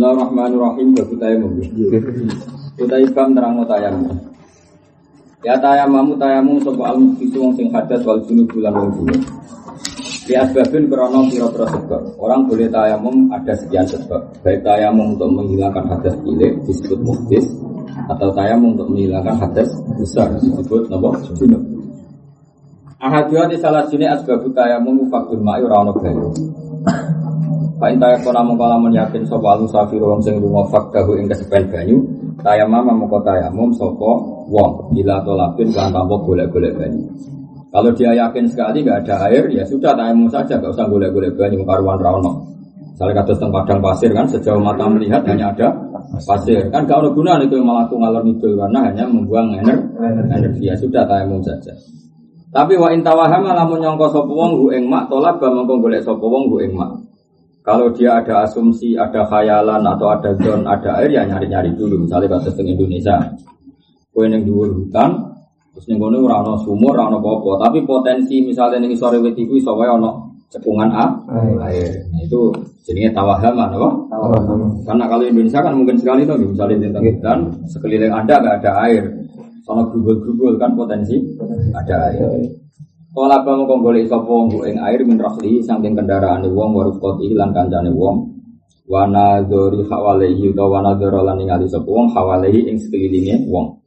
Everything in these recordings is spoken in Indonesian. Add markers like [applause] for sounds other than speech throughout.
Bismillahirrahmanirrahim. Babu tayamum Utai bam terang tayamum Ya tayamamu tayamum Sopo al mukhisu wong sing hadas wal junub bulan wong junub Di asbabin krono piro-piro sebab. Orang boleh tayamum ada sekian sebab. Baik tayamum untuk menghilangkan hadas cilik Disebut muhdis Atau tayamum untuk menghilangkan hadas besar Disebut nopo junub Ahadiyah di salah sini asbabu tayamum Faktul ma'i rano bayu Pak Intaya kona mengkala yakin sopo alu safiru wong sing lunga fakdahu ing kesepen banyu Tayamam mengko tayamum sopo wong Bila tolapin kan tanpa golek-golek banyu. Kalau dia yakin sekali nggak ada air ya sudah tayamum saja nggak usah golek-golek banyu karuan rano Misalnya kata tentang padang pasir kan sejauh mata melihat hanya ada pasir. Kan gak ada guna itu melaku ngalor ngidul karena hanya membuang energi, energi. Ya sudah tayamum saja. Tapi wa intawahama lamun nyongko sapa wong hu ing mak tolak ba mongko golek sapa wong hu ing mak kalau dia ada asumsi, ada khayalan atau ada zon, ada air ya nyari-nyari dulu. Misalnya kasus di Indonesia, kue yang di hutan, terus ning kono ora ana sumur, ana apa tapi potensi misalnya ning sore wit iku iso wae ana cekungan A, air. Nah, itu jadinya tawahama, apa? Tawahama. Karena kalau Indonesia kan mungkin sekali tuh, misalnya tentang hutan, sekeliling Anda nggak ada air. Soalnya grubul-grubul kan potensi ada air. Kala ba mongko golek sapa wong ing air min rahli saking kendaraane wong wa rufqati lan kancane wong. Wa nadzuri hawalihi utawa wa nadzura lan ningali sapa wong hawalihi ing sekelilinge wong.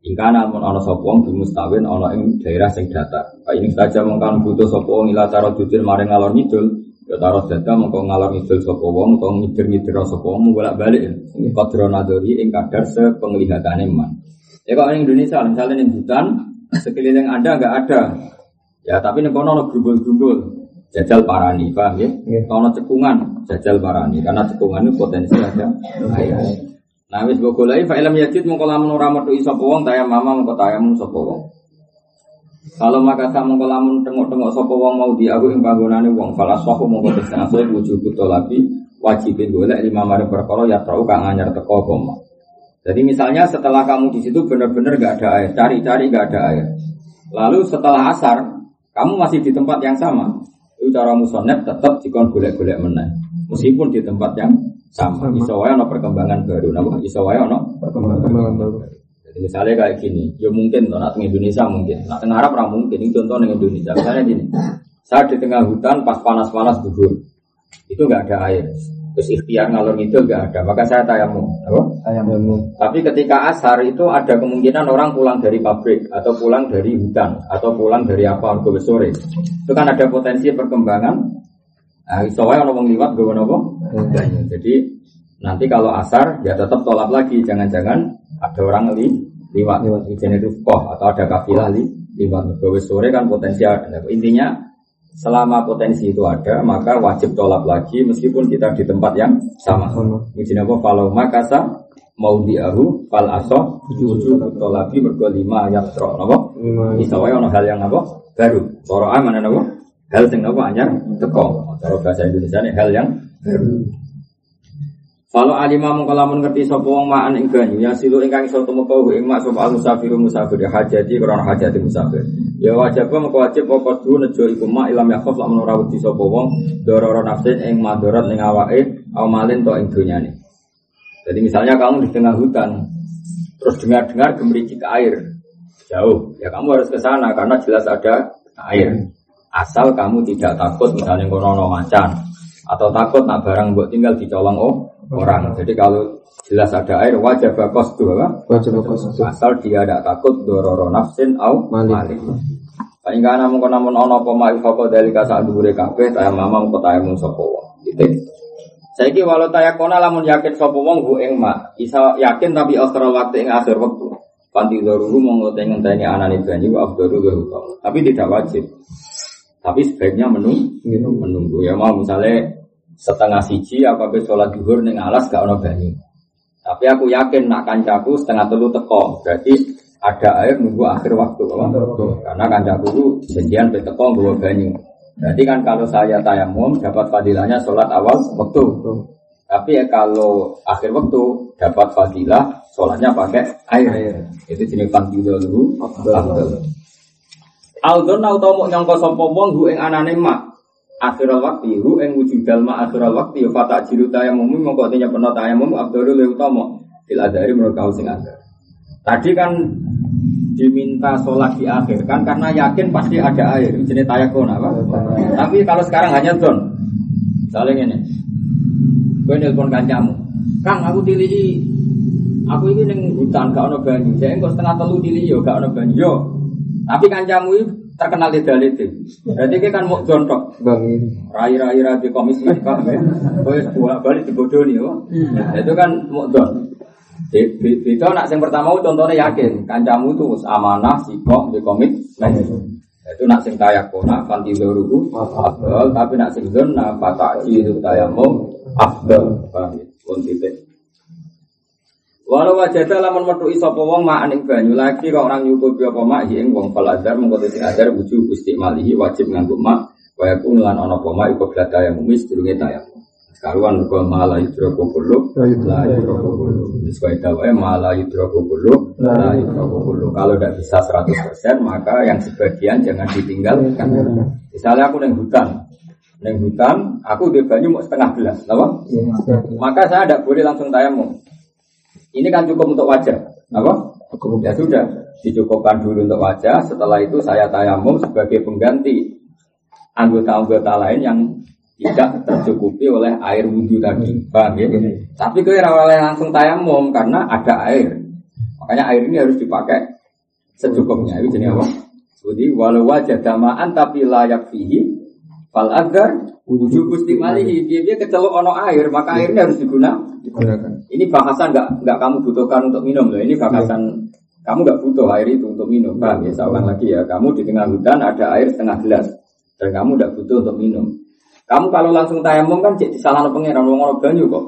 Ingkana mun ana sapa wong mustawin ana ing daerah sing datar. Ini saja mongkan butuh sapa wong ila cara jujur maring ngalor ngidul. Ya taruh data mongko ngalor ngidul sapa wong utawa ngidir-ngidir sapa wong bolak-balik. Qadra nadzuri ing kadar sepenglihatane man. Ya kalau Indonesia misalnya ning hutan sekeliling Anda nggak ada. Ya tapi nih kono grumbul-grumbul jajal parani, paham ya? Kono cekungan jajal parani karena cekungan itu potensi ada air. Nah wis mbok goleki fa ilm yajid mongko lamun ora metu iso wong taya mama mongko sapa wong. Kalau maka sa mongko lamun tengok-tengok sapa wong mau di aku ing panggonane wong fala sahu mongko tesna wujud tolabi wajibin golek lima mari perkara ya tau kang anyar teko apa jadi misalnya setelah kamu di situ benar-benar gak ada air, cari-cari gak ada air. Lalu setelah asar, kamu masih di tempat yang sama. Itu cara musonep tetap dikon golek-golek meneh. Meskipun di tempat yang sama. Isowaya no perkembangan baru. Nama isowaya no perkembangan baru. Jadi misalnya kayak gini, ya mungkin tuh, nak Indonesia mungkin, nak tengah Arab mungkin. Ini contoh dengan Indonesia. Misalnya gini, saya di tengah hutan pas panas-panas gugur, itu nggak ada air. Terus ikhtiar ngalor itu nggak ada, maka saya tayamum. Apa? Tayamum. Tapi ketika asar itu ada kemungkinan orang pulang dari pabrik atau pulang dari hutan atau pulang dari apa ke sore. Itu kan ada potensi perkembangan. Nah, soalnya orang liwat gue nopo. Jadi nanti kalau asar ya tetap tolak lagi, jangan-jangan ada orang li liwat liwat jenis atau ada kafilah li liwat ke sore kan potensi ada. Intinya Selama potensi itu ada, maka wajib tolak lagi meskipun kita di tempat yang sama. Mungkin apa? Kalau makasa mau diahu fal aso tujuh tolabi mergo lima ayat trok napa? Isawai ono hal yang apa? Baru. Cara mana napa? Hal sing napa anyar teko. Cara bahasa Indonesia ini hal yang baru. Kalau alimah mengkalamun ngerti sapa wong ma'an ing banyu ya silu ingkang iso tumeka ing mak sapa musafir ya hajati krana hajati musafir. Ya wajib mengko wajib apa kudu nejo iku mak ilam yakhaf lamun ora wedi sapa wong dororo nafsin ing madarat ning awake au malin to ing donyane. Jadi misalnya kamu di tengah hutan terus dengar-dengar gemericik air jauh, ya kamu harus ke sana karena jelas ada air. Asal kamu tidak takut misalnya kono macan atau takut nak barang buat tinggal dicolong oh orang. Jadi kalau jelas ada air wajib bakos tuh apa? Wajib bakos Asal dia tidak takut dororo nafsin au malik. Paling namun kau namun ono poma ifako dari kasar dure kafe tayang mama mau tayang sopo Gitu. Saya kira walau tayang kona lamun yakin sopo wong bu mak isa yakin tapi akhir waktu ing akhir waktu. Panti tanya anak itu aja wa afdaru Tapi tidak wajib. Tapi sebaiknya menunggu, menunggu ya mau misalnya setengah siji apa be sholat duhur neng alas gak ono banyu. Tapi aku yakin nak kancaku setengah telu teko, berarti ada air nunggu akhir waktu. Karena kancaku itu janjian be teko nunggu banyu. Berarti kan kalau saya tayamum dapat fadilahnya sholat awal waktu. Tapi ya kalau akhir waktu dapat fadilah sholatnya pakai air. Itu jenis fadilah dulu. Aldon tau mau nyangka sapa wong ing anane mak akhiral waktu hu ing wujud dalma akhiral waktu ya fata jiru tayamum mongko tanya pernah tayamum abdul le utama fil adari menurut kau sing ada. Tadi kan diminta sholat di akhir kan karena yakin pasti ada air jenis tayakun apa tapi kalau sekarang hanya don saling ini. Gue nelpon kancamu. Kang aku dilihi aku ini neng hutan gak ono banyu. Saya enggak setengah telu dilihi yo gak ono banyu. Yo. Tapi kancamu itu terkenal di dalit Berarti kita kan mau jontok. Rai rai rai di komis kan. Kau dua balik di bodoh nih, Itu kan mau don. Itu nak yang pertama contohnya yakin, kancamu itu amanah, sikok, di komit, itu nak sing kaya kona fanti luruhu afdal. Tapi nak sing zona pataki itu tayamu afdal. Paham ya Walau wajah lamun metu iso wong mak ing banyu lagi kok orang nyukupi apa mak ing wong faladar mengko sing adar wujud istimalihi wajib nganggo mak kaya kun lan ana apa mak iku blada yang mumis durunge tayam. Karuan kok malah yudroko kulo, la yudroko kulo. Wis kaya dawae malah yudroko kulo, la yudroko kulo. Kalau tidak bisa 100% maka yang sebagian jangan ditinggalkan. Misalnya aku neng hutan, neng hutan, aku di banyu mau setengah gelas, apa? Maka saya tidak boleh langsung tayamum. Ini kan cukup untuk wajah, apa? Ya sudah, dicukupkan dulu untuk wajah. Setelah itu saya tayamum sebagai pengganti anggota-anggota lain yang tidak tercukupi oleh air wudhu tadi, paham ya? Tapi kira oleh langsung tayamum karena ada air. Makanya air ini harus dipakai secukupnya. Itu jenis apa? Jadi walau wajah damaan tapi layak fihi fal agar wujud gusti malihi dia dia kecelok ono air maka airnya harus digunakan digunakan. Ini bahasan nggak nggak kamu butuhkan untuk minum loh. Ini bahasan ya. kamu nggak butuh air itu untuk minum. Paham ya? Saya ulang lagi ya. Kamu di tengah hutan ada air setengah gelas dan kamu nggak butuh untuk minum. Kamu kalau langsung tayamum kan jadi salah pengiran wong orang banyu kok.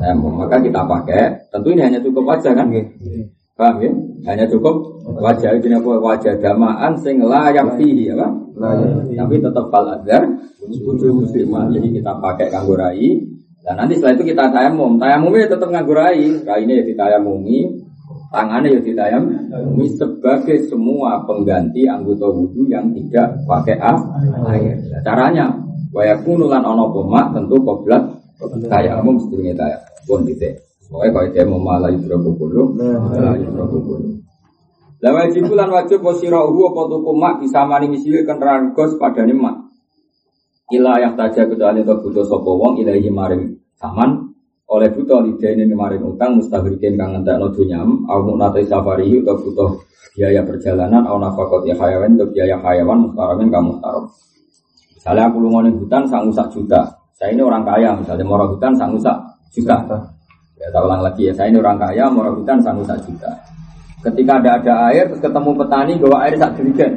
Tayamum maka kita pakai. Tentu ini hanya cukup wajah kan. Paham ya? Hanya cukup wajah ini apa wajah damaan sing layak fihi ya kan? Tapi tetap fal azhar wujud muslimah. Jadi kita pakai kanggo rai dan nanti setelah itu kita tayamum. Tayamumnya tetap nganggur rai. Rainya ya ditayamumi, tangannya ya ditayamumi sebagai semua pengganti anggota wudhu yang tidak pakai air. Caranya, wayakunu lan ono koma tentu koblat tayamum sedurunge tayam. Pun titik. Pokoknya kalau dia mau malah yudroku bulu, malah yudroku bulu. Lah wajib lan wajib posirahu apa tuku mak bisa mani misili kendaraan gos pada mak. Ila yang taja kecuali untuk butuh sopo wong ilahi maring saman. Oleh butuh lidah ini kemarin utang mustahikin kang ngentek no dunyam au munate safari atau butuh biaya perjalanan. Au nafakot ya hayawan untuk biaya hayawan mustaramin kamu taruh misalnya aku lungo hutan sang sak juta saya ini orang kaya misalnya mau hutan sang sak juta ya tak ulang lagi ya. Saya ini orang kaya mau hutan sang sak juta ketika ada ada air terus ketemu petani bawa air sak jerigen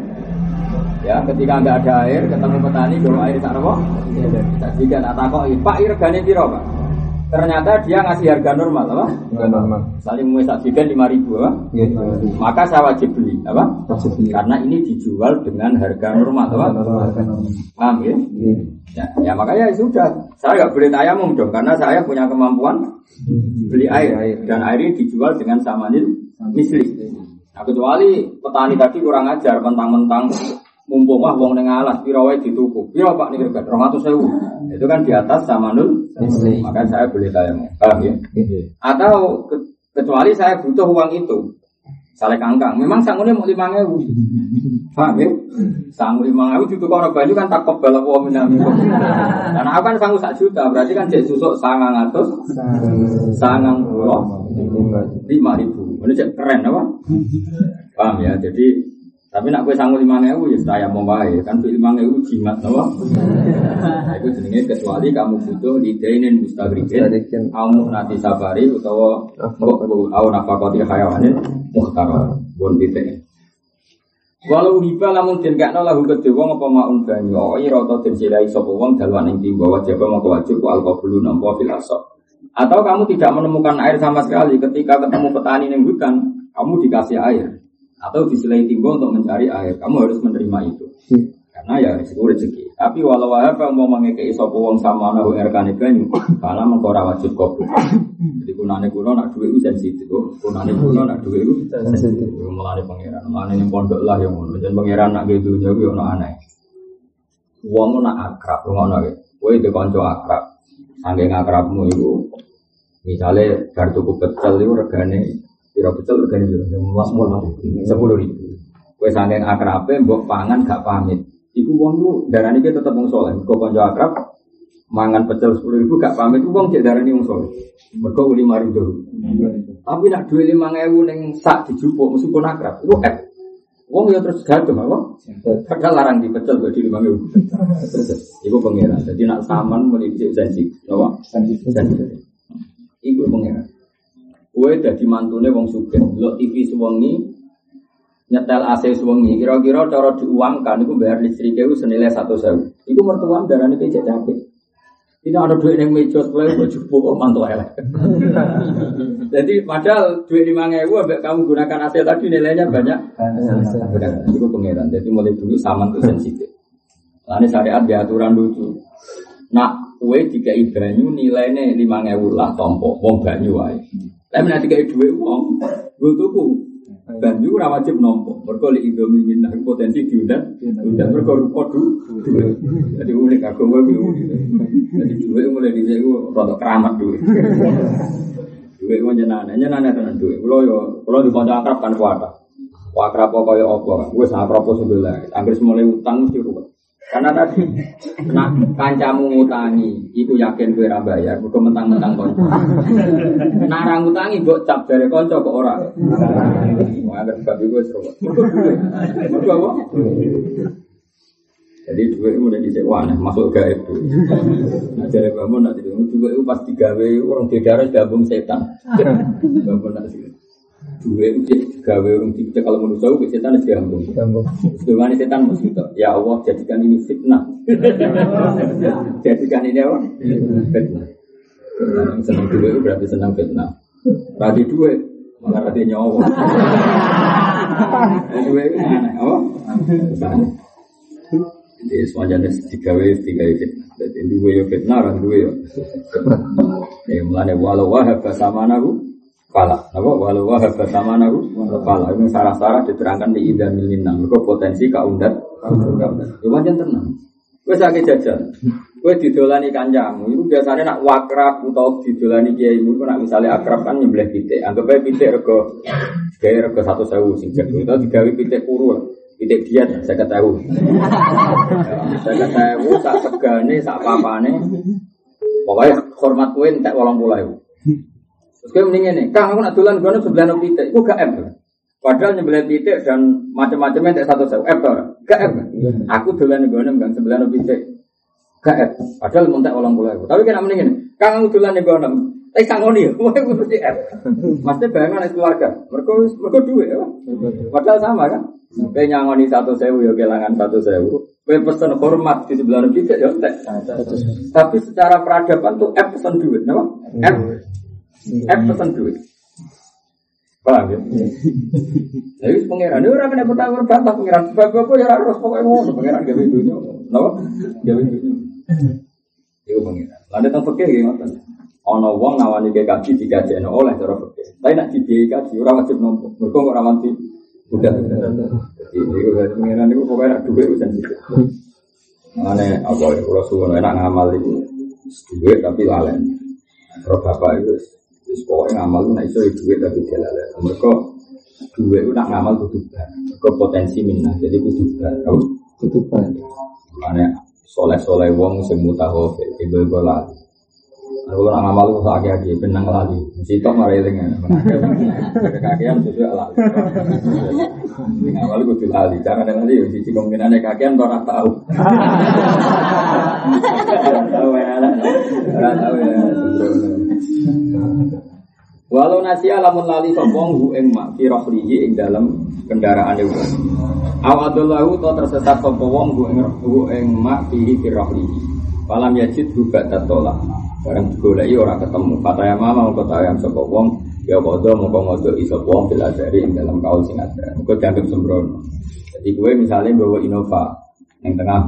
Ya, ketika nggak ada air, ketemu petani, bawa air tak apa? Jika tak takok, Pak, regane piro, Pak? Ternyata dia ngasih harga normal, apa? Harga normal. Misalnya mau sajikan lima ribu, apa? Ya, Maka saya wajib beli, apa? Wajib beli. Karena ini dijual dengan harga normal, apa? Paham ya? ya? Ya, makanya ya sudah. Saya nggak boleh tayamum dong, karena saya punya kemampuan beli air dan air ini dijual dengan samanil misli. Nah, kecuali petani tadi kurang ajar, mentang-mentang mumpung wah wong neng alas piro wae dituku. Piro Pak niku kan 200.000. Itu kan di atas sama nul. Maka saya boleh tayang. Paham ya? Iya. Atau ke, kecuali saya butuh uang itu. Saleh kangkang. Memang sangune mau lima ewu. Paham ya? Sangu lima ewu juga kalau banyu kan tak kebal apa minami. Karena aku kan sanggup sak juta. Berarti kan cek susuk sangang atus. Sangang pulau. Lima ribu. Ini cek keren apa? Paham ya? Jadi tapi nak kue sanggup lima ewu ya saya mau baik kan tuh lima ewu jimat nawa. [laughs] Nah, itu jenenge kecuali kamu butuh lidainin mustagrikin, kamu nanti sabari utawa au nafakoti hayawanin muhtar bon bite. Walau riba lamun den gak lahu kedhe wong apa maun banyu? Oh ira ta den silai sapa wong dalwan ing timba wajib mongko wajib ku alqabulu nampa fil Atau kamu tidak menemukan air sama sekali ketika ketemu petani ning hutan, kamu dikasih air atau disilai timbo untuk mencari air. Kamu harus menerima itu. Hmm. Karena ya risiko rezeki. Tapi walau apa mau mengekei sopo wong sama nahu erkane banyu, karena mengkora wajib kopi. Jadi kunane kuno nak duit itu sensitif. Kunane kuno nak duit itu sensitif. Mulane pangeran, mulane yang pondok lah yang mau. Jangan pangeran nak gitu jauh yang aneh. Wong nak akrab, ngono ya. Kowe itu kanca akrab. Saking akrabmu itu misalnya bar tuku pecel itu regane pira pecel regane pira? Sepuluh ribu. Kowe saking akrabe mbok pangan gak pamit. Iku wong lu darani ki tetep wong saleh. Kok kanca akrab mangan pecel sepuluh ribu gak pamit wong cek darani wong saleh. Mergo lima ribu. Tapi nak lima ewu neng sak dijupuk meskipun akrab, itu F. Wong ya terus gaduh apa? Padahal larang di pecel di lima ewu. Iku pengiran. Jadi nak saman mulai bisa sensi, apa? Sensi. Iku pengiran. Kue jadi mantune wong sugih. Lo TV suwengi nyetel AC suwengi. Kira-kira cara diuangkan itu bayar listrik itu senilai satu sewu. Iku mertua darane kecek capek. Ini ada duit yang meja sebelah itu cukup kok mantu elek. [laughs] Jadi padahal duit lima ribu ambek kamu gunakan AC tadi nilainya banyak. Benar, itu pengiran. Jadi mulai dulu sama tuh sensitif. Lalu syariat di aturan lucu. Nak kue tiga banyu nilainya lima ribu lah tompo, wong banyu wae. Tapi nanti kayak duit uang, gue tuku banyu ora wajib nompo. Mergo li indomie minah potensi diundang, undang mergo rupa du. Jadi unik agama kuwi unik. Jadi duit mulai dhisik ku rada keramat duit. Duit ku nyenane, nyenane tenan duit. Kulo yo kulo di kanca akrab kan. Akrab apa kaya apa? Wis akrab sebelah. Anggere mulai utang mesti ruwet. Karena tadi nak kancamu ngutangi, itu yakin gue ra bayar, bukan mentang-mentang konco. Narang ngutangi mbok cap dari konco kok ora. Wah, sebab itu seru. Mergo apa? Jadi duit itu udah disewa, nah, masuk gaib tuh. Nah, jadi bangun nanti itu duit itu pas digawe orang di daerah gabung setan. Bangun nanti duit itu gawe orang di kalau menurut saya setan itu gabung. Dengan setan mesti ya Allah jadikan ini fitnah. [laughs] jadikan ini apa? Fitnah. Yang senang duit itu berarti senang fitnah. Rati duit malah rati nyawa. Duit itu aneh, apa? Jadi semuanya tiga w tiga w fitnah. Jadi dua yo fitnah, dua. Ya mulane walau wahab sama nahu pala. Apa walau wahab sama nahu pala. Ini sarah-sarah diterangkan di ida milinang. Mereka potensi kaundat. Ya wajan tenang. Gue sakit jajan. Gue didolani kancamu. Itu biasanya nak wakrab atau didolani kiai itu nak misalnya akrab kan nyembelih pitik. Anggap aja pitik rego gaya rego satu sewu jago. Itu digawe pitik kuru lah. Pitik diet saya ketahui. Saya ketahui sak segane sak papane. Pokoknya hormat kue entek walang pulau. Terus gue mendingin nih, kang aku nak dolan gue sebelah pitik, gue gak em. Padahal nyembelih pitik dan macam-macamnya entek satu sewu, em tau Gak. Aku dolan gue kan sebelah pitik. Gak em. Padahal mau entek walang pulau. Tapi kena mendingin, kang aku dolan gue Eh sangoni ya, mau gue mesti F. Maksudnya bayangan itu keluarga. Mereka mereka duit ya. Padahal sama kan. Kayak nyangoni satu sewu ya kehilangan satu sewu. Kayak pesen hormat di sebelah kita ya. Tapi secara peradaban tuh F pesen duit, nama? F F pesen duit. Paham ya? Jadi pangeran ini orang kena bertawar bantah pangeran. Sebab apa ya harus pokoknya ngono pangeran gawe dunia. Napa? Gawe dunia. Itu pangeran. Lalu tentang fakir gimana? Ono wong nawani ke kaji dikaji oleh cara fakir. Tapi nak dibiayai kaji orang wajib nompo. Mereka nggak ramanti. Udah. Jadi dari pangeran duit itu sensitif. Mana apa ya? Enak ngamal tapi lalen. Bapak itu Terus pokoknya ngamal itu nak iso duit tapi dia lalen. Mereka duit itu nak ngamal kudu bar. Mereka potensi minah. Jadi kudu bar. Kau kudu bar. Mana soleh-soleh wong sing mutahofil ibu-ibu lali. Aku nak ngamal itu tak kaki benang lali. Sitok marai dengan kakian sesuai lali. Ngamal itu lali. Jangan ada lali. Di kemungkinan kakian orang tahu. [laughs] Tahu ya, tahu ya. Walau nasi alamun lali sopong hu ing mak fi rohlihi ing dalam kendaraan itu. Awadullahu to tersesat sopong wong hu ing hu ing mak fi fi rohlihi. Malam yajid hu badat tolak. Barang digoleki ora ketemu. Fataya mama mau kota yang sopong wong ya kodo mau komodo iso wong dari ing dalam kaul sing ada. Kau jangan sembrono. Jadi gue misalnya bawa Innova yang tengah.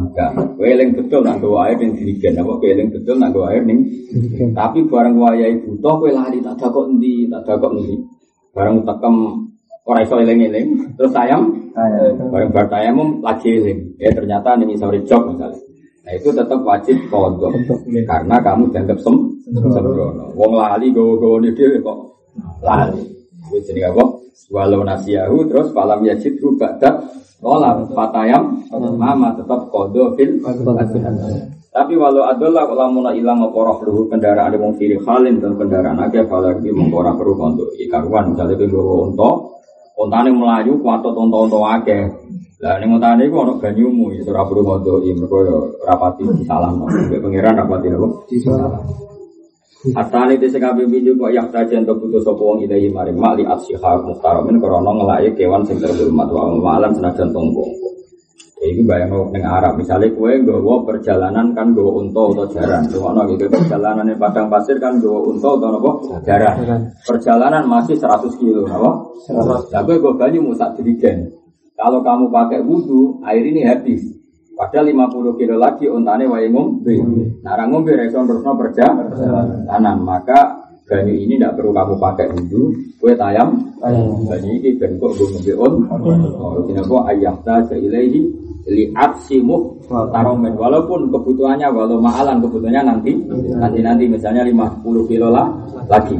Kue eling betul nak air ning dirigen apa kue eling betul nak gawa air ning. Tapi barang wayahe butuh kue lali tak dakok endi, tak dakok endi. Barang tekem ora iso eling-eling, terus sayang barang bar tayamum lagi eling. Ya ternyata ning isore jok misalnya. Nah itu tetap wajib kodok karena kamu dianggap sem sembrono. Wong lali gowo-gowo dia kok lali. Jadi apa? Walau nasiyahu terus falam yajid rubada kolam fatayam mama tetap kodo fil tapi walau adalah lamuna ilang apa rohluhu kendaraan wong firi halin dan kendaraan agak falagi mengkora perlu untuk ikaruan. Misalnya ke gawa unta untane melayu kuatot unta-unta akeh. Lah ning untane iku ana banyumu ya ora perlu ngondo iki mergo ya rapati salam nek pangeran rapati apa? Salam Asane dese kabeh video kok yak saja untuk putus sapa wong ilahi maring mak li asyiha muhtaramin krana ngelake kewan sing terhormat wa malam senajan tonggo. Iki bayang ning Arab misalnya kue nggawa perjalanan kan nggawa unta atau jaran. Ono gitu perjalanan di padang pasir kan nggawa unta atau apa? Jaran. Perjalanan masih 100 kilo, apa? 100. Lah kowe nggo banyu musak dirigen. Kalau kamu pakai wudhu, air ini habis. Padahal 50 kilo lagi untane wae ngombe. Nah, orang ngombe reson terusno perjalanan, maka banyu ini tidak perlu kamu pakai wudhu, kue tayam, banyu ini ben kok gue ngombe on. Oh, kenapa ayah ta ilaihi li aksimu taromen. Walaupun kebutuhannya walau mahalan kebutuhannya nanti nanti nanti misalnya 50 kilo lah lagi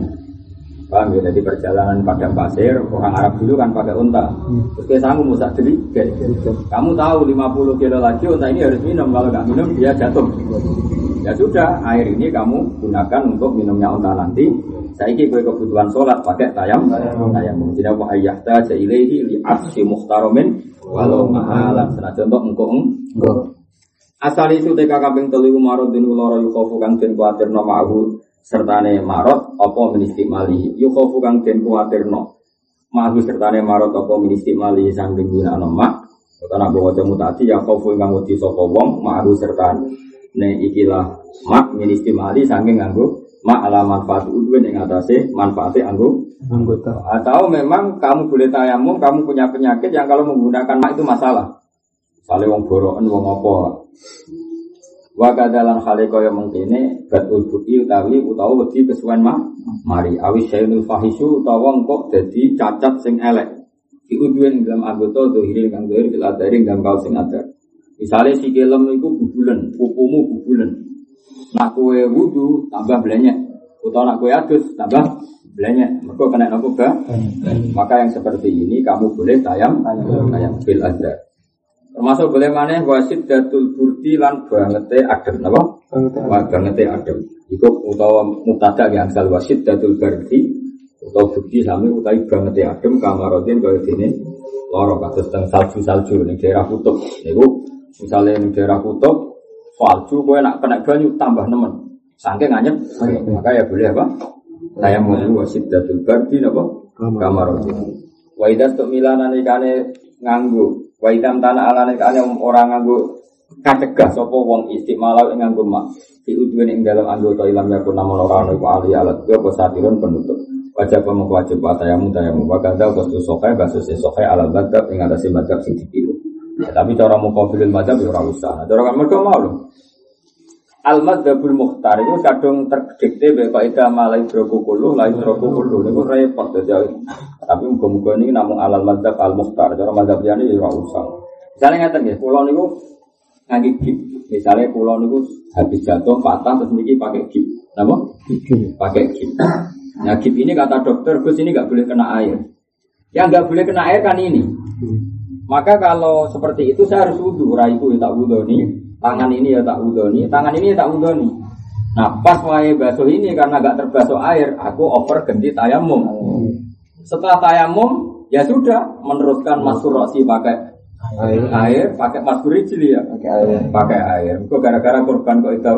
Paham ya? Jadi perjalanan padang pasir, orang Arab dulu kan pakai unta. Terus kayak sanggup musak jadi, kamu tahu 50 kilo lagi unta ini harus minum. Kalau nggak minum dia jatuh. Ya sudah, air ini kamu gunakan untuk minumnya unta nanti. Saya ini kebutuhan sholat pakai tayam. Tayam. Jadi apa ayah ta ilaihi li arsi muhtaromin walau mahalan. Senajan untuk engkau Asal itu TK kaping telu marut din ulara yukhofu kang den kuatir nama aku sertane marot apa ministik mali yukhofu kang den kuatir no mahu sertane marot apa ministik mali sangking guna mak. Kata nak bawa jamu tadi ya khofu kang wedi sapa wong mahu sertane. Ne ikilah mak ministik mali sangking nganggo mak ala manfaat udwin yang atasnya manfaatnya anggo anggota. Atau memang kamu boleh tayamum kamu punya penyakit yang kalau menggunakan mak itu masalah? Sale wong boroken wong apa. Wa kadalan khale kaya mengkene batul buki utawi utawa wedi kesuwen mah mari awi sayyidul fahisu utawa engko dadi cacat sing elek. Diuduen dalam anggota dohiri kang dohiri fil adari dalam kau sing adar. Misalnya si kelem itu bubulen, pupumu bubulen. Nak kue wudu tambah belanya, utawa nak kue adus tambah belanya. Mereka kena nopo Maka yang seperti ini kamu boleh tayam tayam fil adar. Termasuk boleh mana wasit datul burdi lan bangete adem, apa? Bangete adem. Iku utawa mutada yang asal wasit datul burdi utawa burdi sami utai bangete adem kamarotin kaya dene loro kados teng salju-salju ning daerah kutub. Niku misalnya ning daerah kutub salju kowe nak kena banyu tambah nemen. Saking anyep, maka ya boleh apa? Saya mau wasit datul burdi apa? Kamarotin. Wa idas tuk milanan ikane nganggu Wa idam tanah alane kane orang nganggo kacegah sapa wong istimalau ing nganggo mak. Di udwen ing dalam anggota ilam yakun namun orang iku ali alat. Yo apa satirun penutup. Wajib apa wajib wa tayamu. Tayamu wa kadza wastu sokai basus sokai alat badab ing atase badab sing dipilu. Ya, tapi cara muqabilul madhab ya ora usah. Cara kan mergo mau lho Al madzhabul mukhtar itu kadung terdikte bae kok ida malai droku kulu lain droku kulu niku repot dadi tapi muga-muga ini namun alal madzhab al mukhtar cara madzhab liyane ya ora usah. Misalnya ngeten nggih kula niku ngangge gip misalnya kula niku habis jatuh patah terus niki pakai gip napa? Pakai gip nah gip ini kata dokter Gus ini nggak boleh kena air. Yang nggak boleh kena air kan ini. Maka kalau seperti itu saya harus wudhu. Raiku ya tak wudhu nih tangan ini ya tak udoni, tangan ini ya tak udoni. Nah pas wae basuh ini karena gak terbasuh air, aku over ganti tayamum. Setelah tayamum ya sudah meneruskan masuk rosi pakai air, air pakai masuk rijli ya, pakai air. Pakai air. Kok gara-gara korban kok itu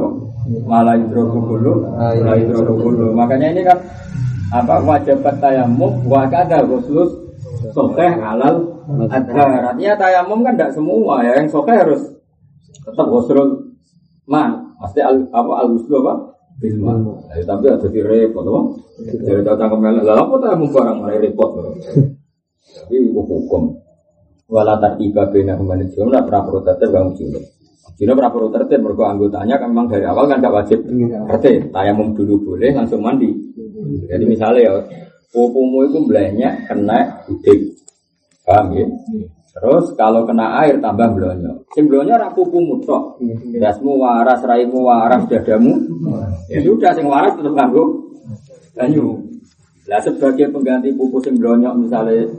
malah hidrokubulu, malah hidrokubulu. Makanya ini kan apa wajib tayamum, wakada khusus sokeh alal adhar. Artinya tayamum kan tidak semua ya, yang sokeh harus tetap wasrul man pasti al, apa al wuslu apa? Bilman. Eh, tapi ada di repot apa? Dari datang ke melek. Lah apa tak barang? Mulai repot tapi hukum wala tiba bina kembali. Jumlah pra protetir bang jumlah Jino pra protetir mergo anggotanya kan memang dari awal kan gak wajib. Berarti tayamum dulu boleh langsung mandi. Jadi misalnya ya pupumu itu belanya kena udik paham ya Terus kalau kena air tambah blonyo. Sing blonyo ora pupu mutok. Dasmu waras, raimu waras, dadamu. Ya sudah sing waras tetap nganggo banyu. Lah sebagai pengganti pupu sing blonyo misalnya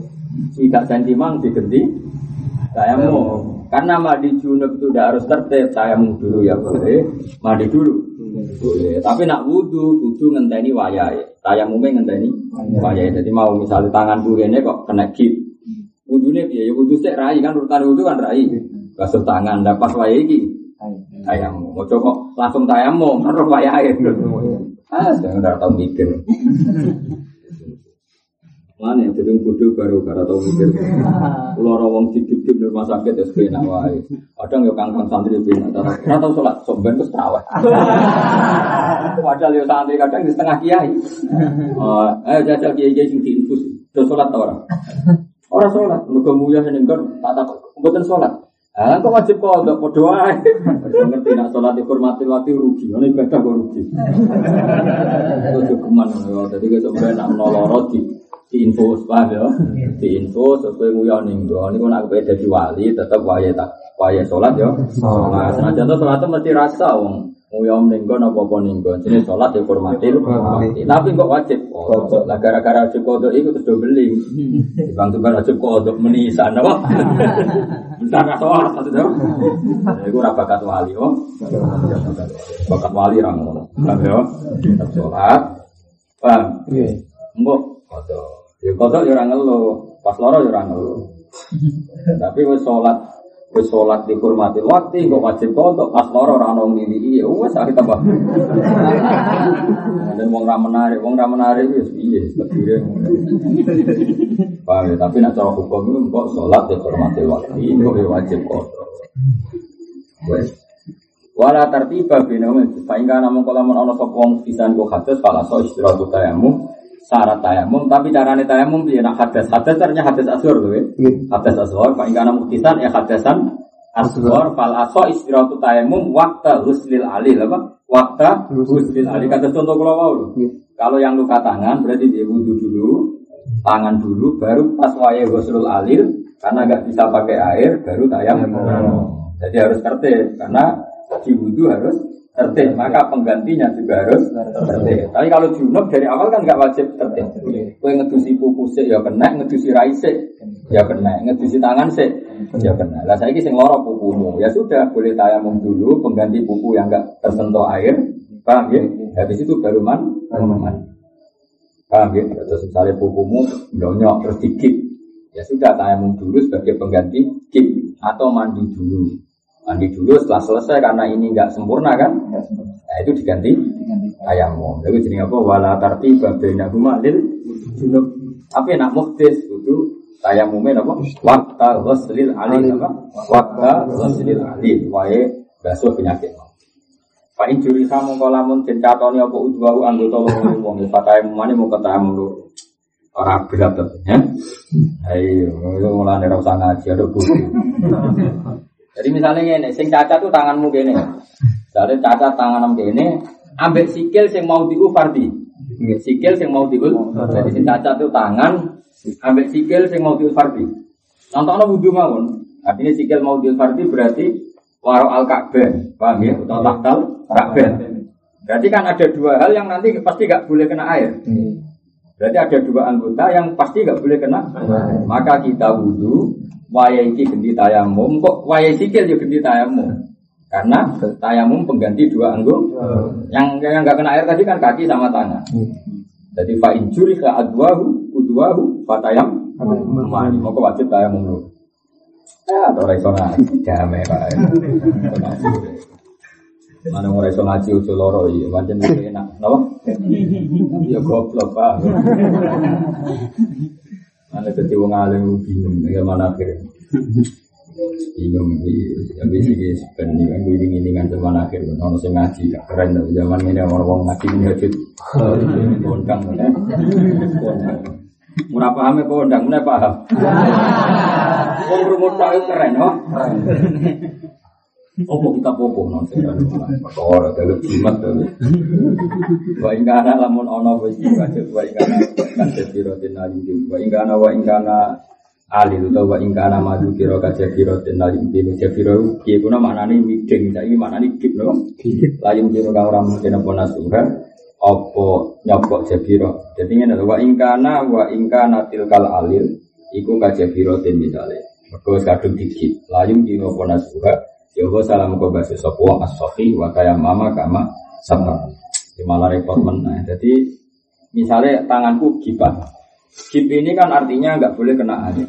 tidak sentimang diganti tayamu. Karena mandi junub itu tidak harus tertib, tayamu dulu ya boleh, mandi dulu. Boleh. Tapi nak wudhu, wudhu ngenteni wayai. Tayamumnya ngenteni wayai. Jadi mau misalnya tangan ini kok kena gip, Wudhunya dia, ya wudhu sih rai kan urutan wudhu kan rai. Basuh tangan, dapat wayai iki. Tayamu, mau coba langsung tayamu, naruh wayai. Ah, saya udah tahu mikir. Mana yang jadi bodoh baru karena tahu mikir. Pulau rawang hidup di rumah sakit ya sebenarnya wae. Kadang ya kangkang santri bina. Karena tahu sholat somben terus terawih. Padahal ya santri kadang di setengah kiai. Eh jajal kiai kiai sing diinfus. Terus sholat tau orang. Orang sholat, mereka mulia senengkan, tak tak, bukan sholat. Ah, kok wajib kok untuk berdoa? Ngerti nak sholat dihormati waktu rugi, ini ibadah kok rugi. Itu cukuman, jadi kita sebenarnya nak menolorot di di info paham ya, di info sesuai mulia ninggo. Ini kok nak jadi wali, tetap waya tak waya sholat ya. Nah, senajan itu sholat mesti rasa, wong. Nguyom ninggon apa apa ninggon. Jadi sholat ya hormati. Tapi kok wajib kodok. Lah gara-gara wajib kodok itu terus beli. Bang tuh kan wajib kodok menisan apa? [laughs] Bentar nggak sholat satu jam. Itu rabakat wali oh. Bakat wali orang Paham ya? Sholat. Paham? Mbok kodok. Ya kodok ya orang ngeluh. Pas loro ya orang ngeluh. [laughs] Tapi wis sholat Wis sholat dihormati waktu, kok wajib kodok, pas loro ora ono ngili iya, wis akhir tambah. [laughs] Dan wong ra menarik, wong ra menarik wis piye, tebire. Paham ya, tapi nak cara hukum itu kok sholat dihormati waktu, kok ya wajib kodok. Wes. Wala tartiba bina fa ingka namun kala mun ana sapa wong pisan kok hadas fala so istirahat tayamu syarat tayamum tapi carane tayamum piye? Nak hadas hadas ternyata hadas asghar tuh ya hadas asghar pak ingkana muktisan ya hadasan asghar fal aso istiratu tayamum waktu huslil alil apa? Waktu huslil alil kata contoh kalau mau kalau yang luka tangan berarti dia wudhu dulu tangan dulu baru pas waya huslul alil karena nggak bisa pakai air baru tayamum. Jadi harus tertib karena di wudhu harus tertib, maka penggantinya juga harus tertib. Tapi kalau junub dari awal kan nggak wajib tertib. Kue ngedusi pupu sih ya kena, ngedusi rai sih ya kena, ngedusi tangan sih ya kena. Lah saya kisah loro pupumu, ya sudah boleh tayamum dulu, pengganti pupu yang nggak tersentuh air, paham ya? Habis itu baru man, man. Paham ya? Terus misalnya pupumu blonyok terus dikit, ya sudah tayamum dulu sebagai pengganti kip atau mandi dulu. Mandi dulu setelah selesai karena ini nggak sempurna kan? Nah itu diganti ayamum. Lalu jadi apa? Wala tarti babena lil junub. Tapi nak muhtis itu tayamumnya apa? Wakta ghuslil alim apa? Wakta ghuslil alim. Wae basuh penyakit. Pak Injuri kamu kalau mun cencatoni apa udwahu anggota loro wong ya tayamum mane mau ketemu loro. Orang berat ya. Ayo, mulai dari usah ngaji ada buku. [laughs] Jadi misalnya ini, sing cacat tuh tanganmu gini. Jadi cacat tanganmu gini, ambek sikil sing mau diu fardi. Sikil sing mau diu. Jadi sing cacat tuh tangan, ambek sikil sing mau diu fardi. Nonton wudhu mawon. Artinya sikil mau diu fardi berarti waro al ka'bah, paham ya? Atau tahtal ka'bah. Berarti kan ada dua hal yang nanti pasti gak boleh kena air. Berarti ada dua anggota yang pasti gak boleh kena. Maka kita wudhu, waya iki ganti tayamum kok waya sikil juga ganti tayamum? Karena tayamum pengganti dua anggung yang yang nggak kena air tadi kan kaki sama tangan. Jadi fa injuri ke adwahu udwahu fatayam mau wajib tayamum dulu ya raiso ngaji damai pak [laughs] mana mau raiso ngaji usul loro iya macam [laughs] enak. No ya goblok pak. Anda jadi wong alim bingung, ya mana akhir. Bingung, ya bisa di sepenuhnya kan gue ingin ingin zaman akhir, nono sing ngaji, keren tuh zaman ini orang orang ngaji ini aja, kondang, Murah paham ya kondang, murah paham. Wong rumut keren, oh. Opo kita popo non Perkara dalu jimat dalu. Wa lamun ana wis wajib wa ingkana kan sira den ali wa ingkana wa ingkana alil utawa wa ingkana madu kira kajabiro dan lalim kira jabiro kiye kuna maknane wideng saiki maknane gip no lalim kira kang ora mungkin apa nasuha apa nyopok jabiro jadi ngene wa ingkana wa ingkana tilkal alil iku kajabiro den misale mergo kadung digip lalim kira apa nasuha ya salam kau wong as-safi wa mama kama sama malah repot meneh jadi misalnya tanganku gipat Gip ini kan artinya nggak boleh kena air.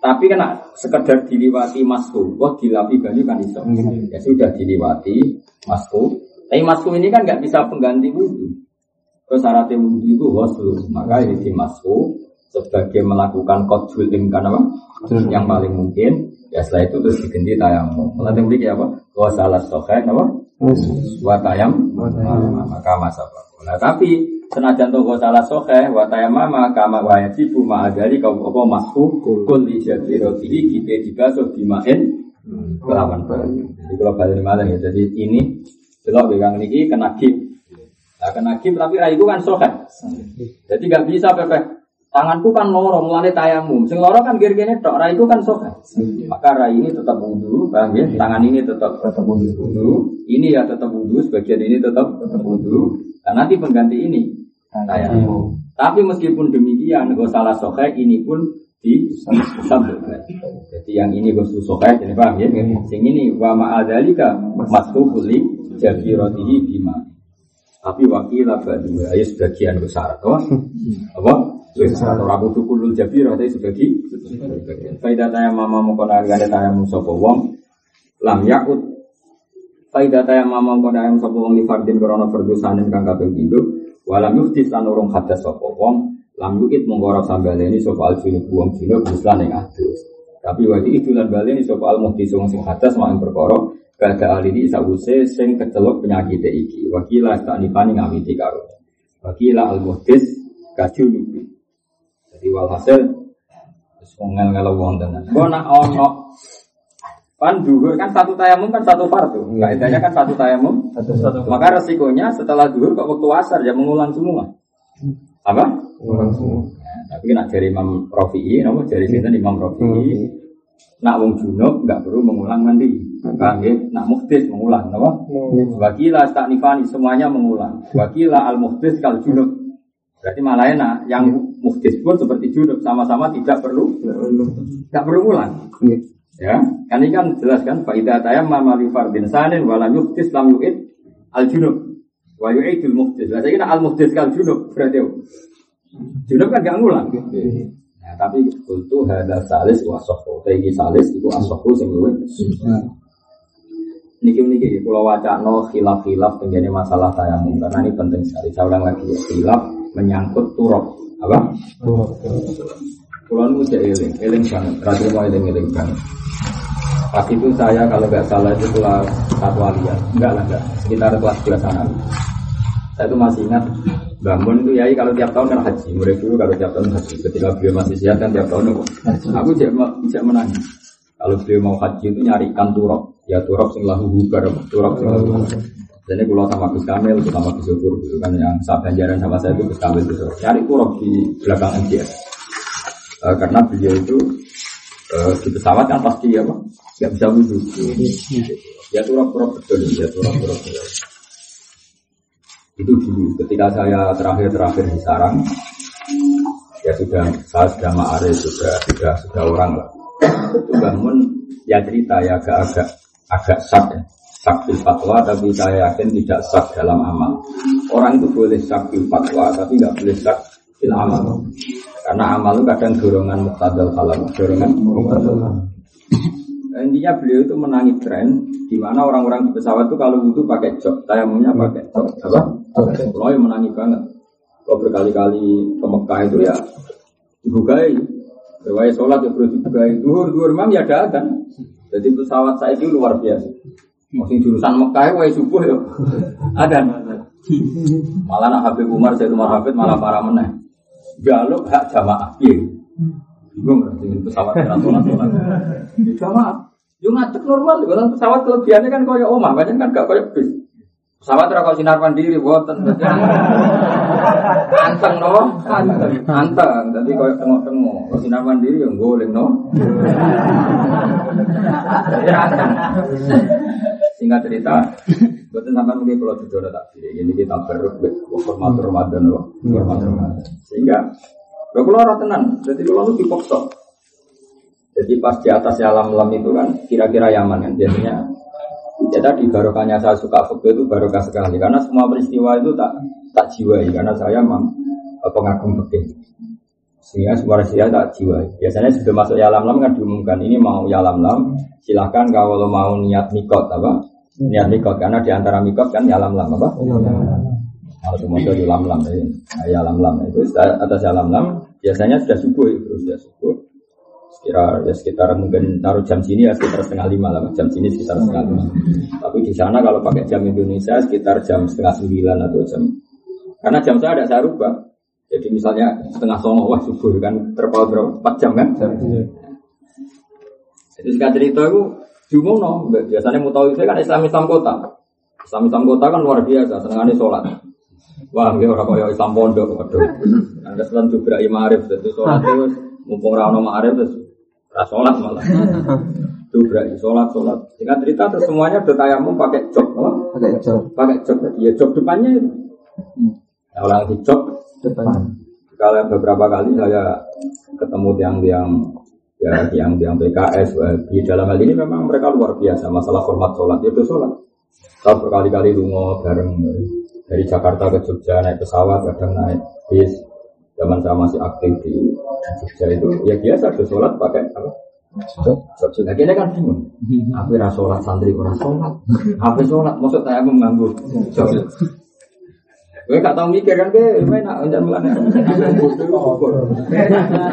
Tapi kena sekedar diliwati masku, wah dilapi banyu kan itu. Ya sudah diliwati masku. Tapi masku ini kan nggak bisa pengganti wudhu. Terus syaratnya wudhu itu waslu, maka ini di masku sebagai melakukan kodul kan apa? Yang paling mungkin. Ya setelah itu terus diganti tayamum. Melatih beri apa? Wah salah sokai apa? Wa tayam, maka masa Nah tapi senajan toko salah soke wa tayamama kama wa yajibu ma'adari kau apa masku kul di roti kita dibasuh dimain kelawan banyu jadi kalau balik malah ya jadi ini belok pegang niki kena gip nah kena gip tapi rai itu kan soke jadi gak bisa pepe tanganku kan loro mulane tayamum sing loro kan tok rai itu kan soke maka rai ini tetap wudhu paham ya tangan ini tetap tetap wudhu ini ya tetap wudhu sebagian ini tetap tetap wudhu nah nanti pengganti ini saya. Hmm. Tapi meskipun demikian, gak salah sokai ini pun di. Jadi yang ini gue sokai, jadi paham ya? Hmm. Sing ini wa ma'adalika jadi rotihi bima. Tapi wakilah badu ayo sebagian besar? [laughs] Apa? Ragu tuh kulul jabir atau sebagian. Faidah tayang mama mau kena gak ada tayang musopo wong lam yakut Faidah tayang mama mau kena ayam sopo wong di fardin korona perdusanin kang kaping pinduk Walam yuktis lan urung hadas sapa wong lam yukit mongko ora sambaleni sapa al junub wong junub muslan ing adus. Tapi waktu itu lan baleni sapa al muhtis wong sing hadas mak perkara kada alini sawuse sing kecelok penyakit iki. Wakila stanipani ngamiti karo. Wakila al muhtis kajunub. Jadi walhasil wis ngel-ngel wong tenan. Kok nak ono Kan duhur kan satu tayamum kan satu fardu. Kaidahnya kan satu tayamum. Satu, satu. Maka resikonya setelah duhur kok waktu asar ya mengulang semua. Apa? Mengulang semua. Ya, tapi nak dari Imam Rafi'i, nama dari sini Imam Rafi'i. Nak wong junub nggak perlu mengulang mandi. Paham ya? Nak muhtis mengulang, apa? Wakila tak nifani semuanya mengulang. Wakila al muhtis kal junub. Berarti malah enak. Yang muhtis pun seperti junub sama-sama tidak perlu, tidak perlu ulang. Ya, kan ini kan jelas kan faidah tayam mama li fardin sanin wala yuktis lam yu'id al junub wa yu'idul muhtis. Lah saya al muhtis kal junub berarti junub kan gak ngulang. Nah, tapi itu ada salis wa sahhu. Iki salis itu asahhu sing luwih. Niki niki kalau no khilaf-khilaf menjadi masalah tayamum karena ini penting sekali. Saya ulang lagi ya, khilaf menyangkut turok apa? Pulau nu eling, eling banget. Terakhir mau eling eling banget. Pas itu saya kalau nggak salah itu kelas satu aliyah, enggak lah enggak, sekitar kelas dua sana. Saya itu masih ingat bangun itu ya kalau tiap tahun kan haji, murid dulu kalau tiap tahun haji. Ketika beliau masih sehat kan tiap tahun aku, aku tidak menangis. Kalau beliau mau haji itu nyarikan turok, ya turok sing lahu hubar, turok sing lahu Jadi kalau sama Gus Kamil, sama Gus Syukur, gitu kan yang saat ganjaran sama saya itu Gus Kamil itu. Nyari turok di belakang MTS. Uh, karena beliau itu uh, di pesawat kan pasti apa nggak bisa wudhu. Ya turap-turap betul ya turap-turap betul. Itu dulu ketika saya terakhir-terakhir di sarang ya sudah saya sudah ma'arif sudah sudah sudah orang lah itu bangun ya cerita ya agak-agak agak sak ya sak fatwa tapi saya yakin tidak sak dalam amal orang itu boleh sak fatwa tapi nggak boleh sak fil amal karena amal itu kadang dorongan muktadal kalam, dorongan muktadal Intinya beliau itu menangi tren di mana orang-orang di pesawat itu kalau wudhu pakai jok, tayamumnya pakai jok, apa? Kalau yang menangi banget. Kalau berkali-kali ke Mekah itu ya dibukai, berwaya sholat ya perlu dibukai, duhur duhur mam ya ada kan. Jadi pesawat saya itu luar biasa. Masih jurusan Mekah ya, waya subuh ya ada. Malah nak Habib Umar, saya Umar Habib malah para meneh jaluk hak jamaah. Iya. Bingung dengan pesawat sholat sholat. Jamaah. Yo ngadek normal, kalau pesawat kelebihannya kan koyo omah, banyak kan gak koyo bis. Pesawat ora sinar mandiri boten. Anteng no, anteng, anteng. Dadi koyo tengok-tengok. Kok sinar mandiri yang goleng no. Jadi anteng. Singkat cerita, [laughs] Betul sampai mungkin kalau tidur tak pilih. Ini kita beruk hormat Ramadan, hormat Ramadan. Sehingga kalau orang tenang, jadi kalau itu dipaksa. Jadi pas di atas alam lam itu kan kira-kira yaman kan biasanya. Ya tadi barokahnya saya suka fakir itu barokah sekali karena semua peristiwa itu tak tak jiwai karena saya memang pengagum fakir. Sehingga semua peristiwa tak jiwai. Biasanya sebelum masuk ya alam lam kan diumumkan ini mau ya alam lam silahkan kalau mau niat nikot apa niat mikot karena di antara mikot kan ya lam lam apa? Kalau semua itu lam lam ya. Lam lam itu atas ya lam lam biasanya sudah subuh itu sudah subuh. Sekitar ya sekitar mungkin taruh jam sini ya sekitar setengah lima lah jam sini sekitar setengah lima. Tapi di sana kalau pakai jam Indonesia sekitar jam setengah sembilan atau jam. Karena jam saya ada saya rubah. Jadi misalnya setengah songo wah subuh kan terpaut berapa? Empat jam kan? Jadi sekarang cerita itu no, biasanya tahu itu kan Islam Islam kota. Islam Islam kota kan luar biasa, senengannya sholat. Wah, dia orang kaya Islam pondok, waduh. Anda selan juga imarif, jadi sholat itu mumpung rano ma'arif terus sholat malah. Juga sholat sholat. Singkat cerita terus semuanya bertayamum pakai jok, pakai jok, pakai jok. Ya jok depannya itu. Nah, orang di jok depan. Kalau beberapa kali saya ketemu tiang-tiang ya yang yang PKS di dalam hal ini memang mereka luar biasa masalah format sholat itu sholat saya berkali-kali lungo bareng dari Jakarta ke Jogja naik pesawat kadang naik bis zaman saya masih aktif di Jogja itu ya biasa ada sholat pakai apa Akhirnya kan bingung. Apa ras sholat santri ora sholat. Apa sholat maksud saya mengganggu. Gue gak tau mikir kan gue enak jangan melanda.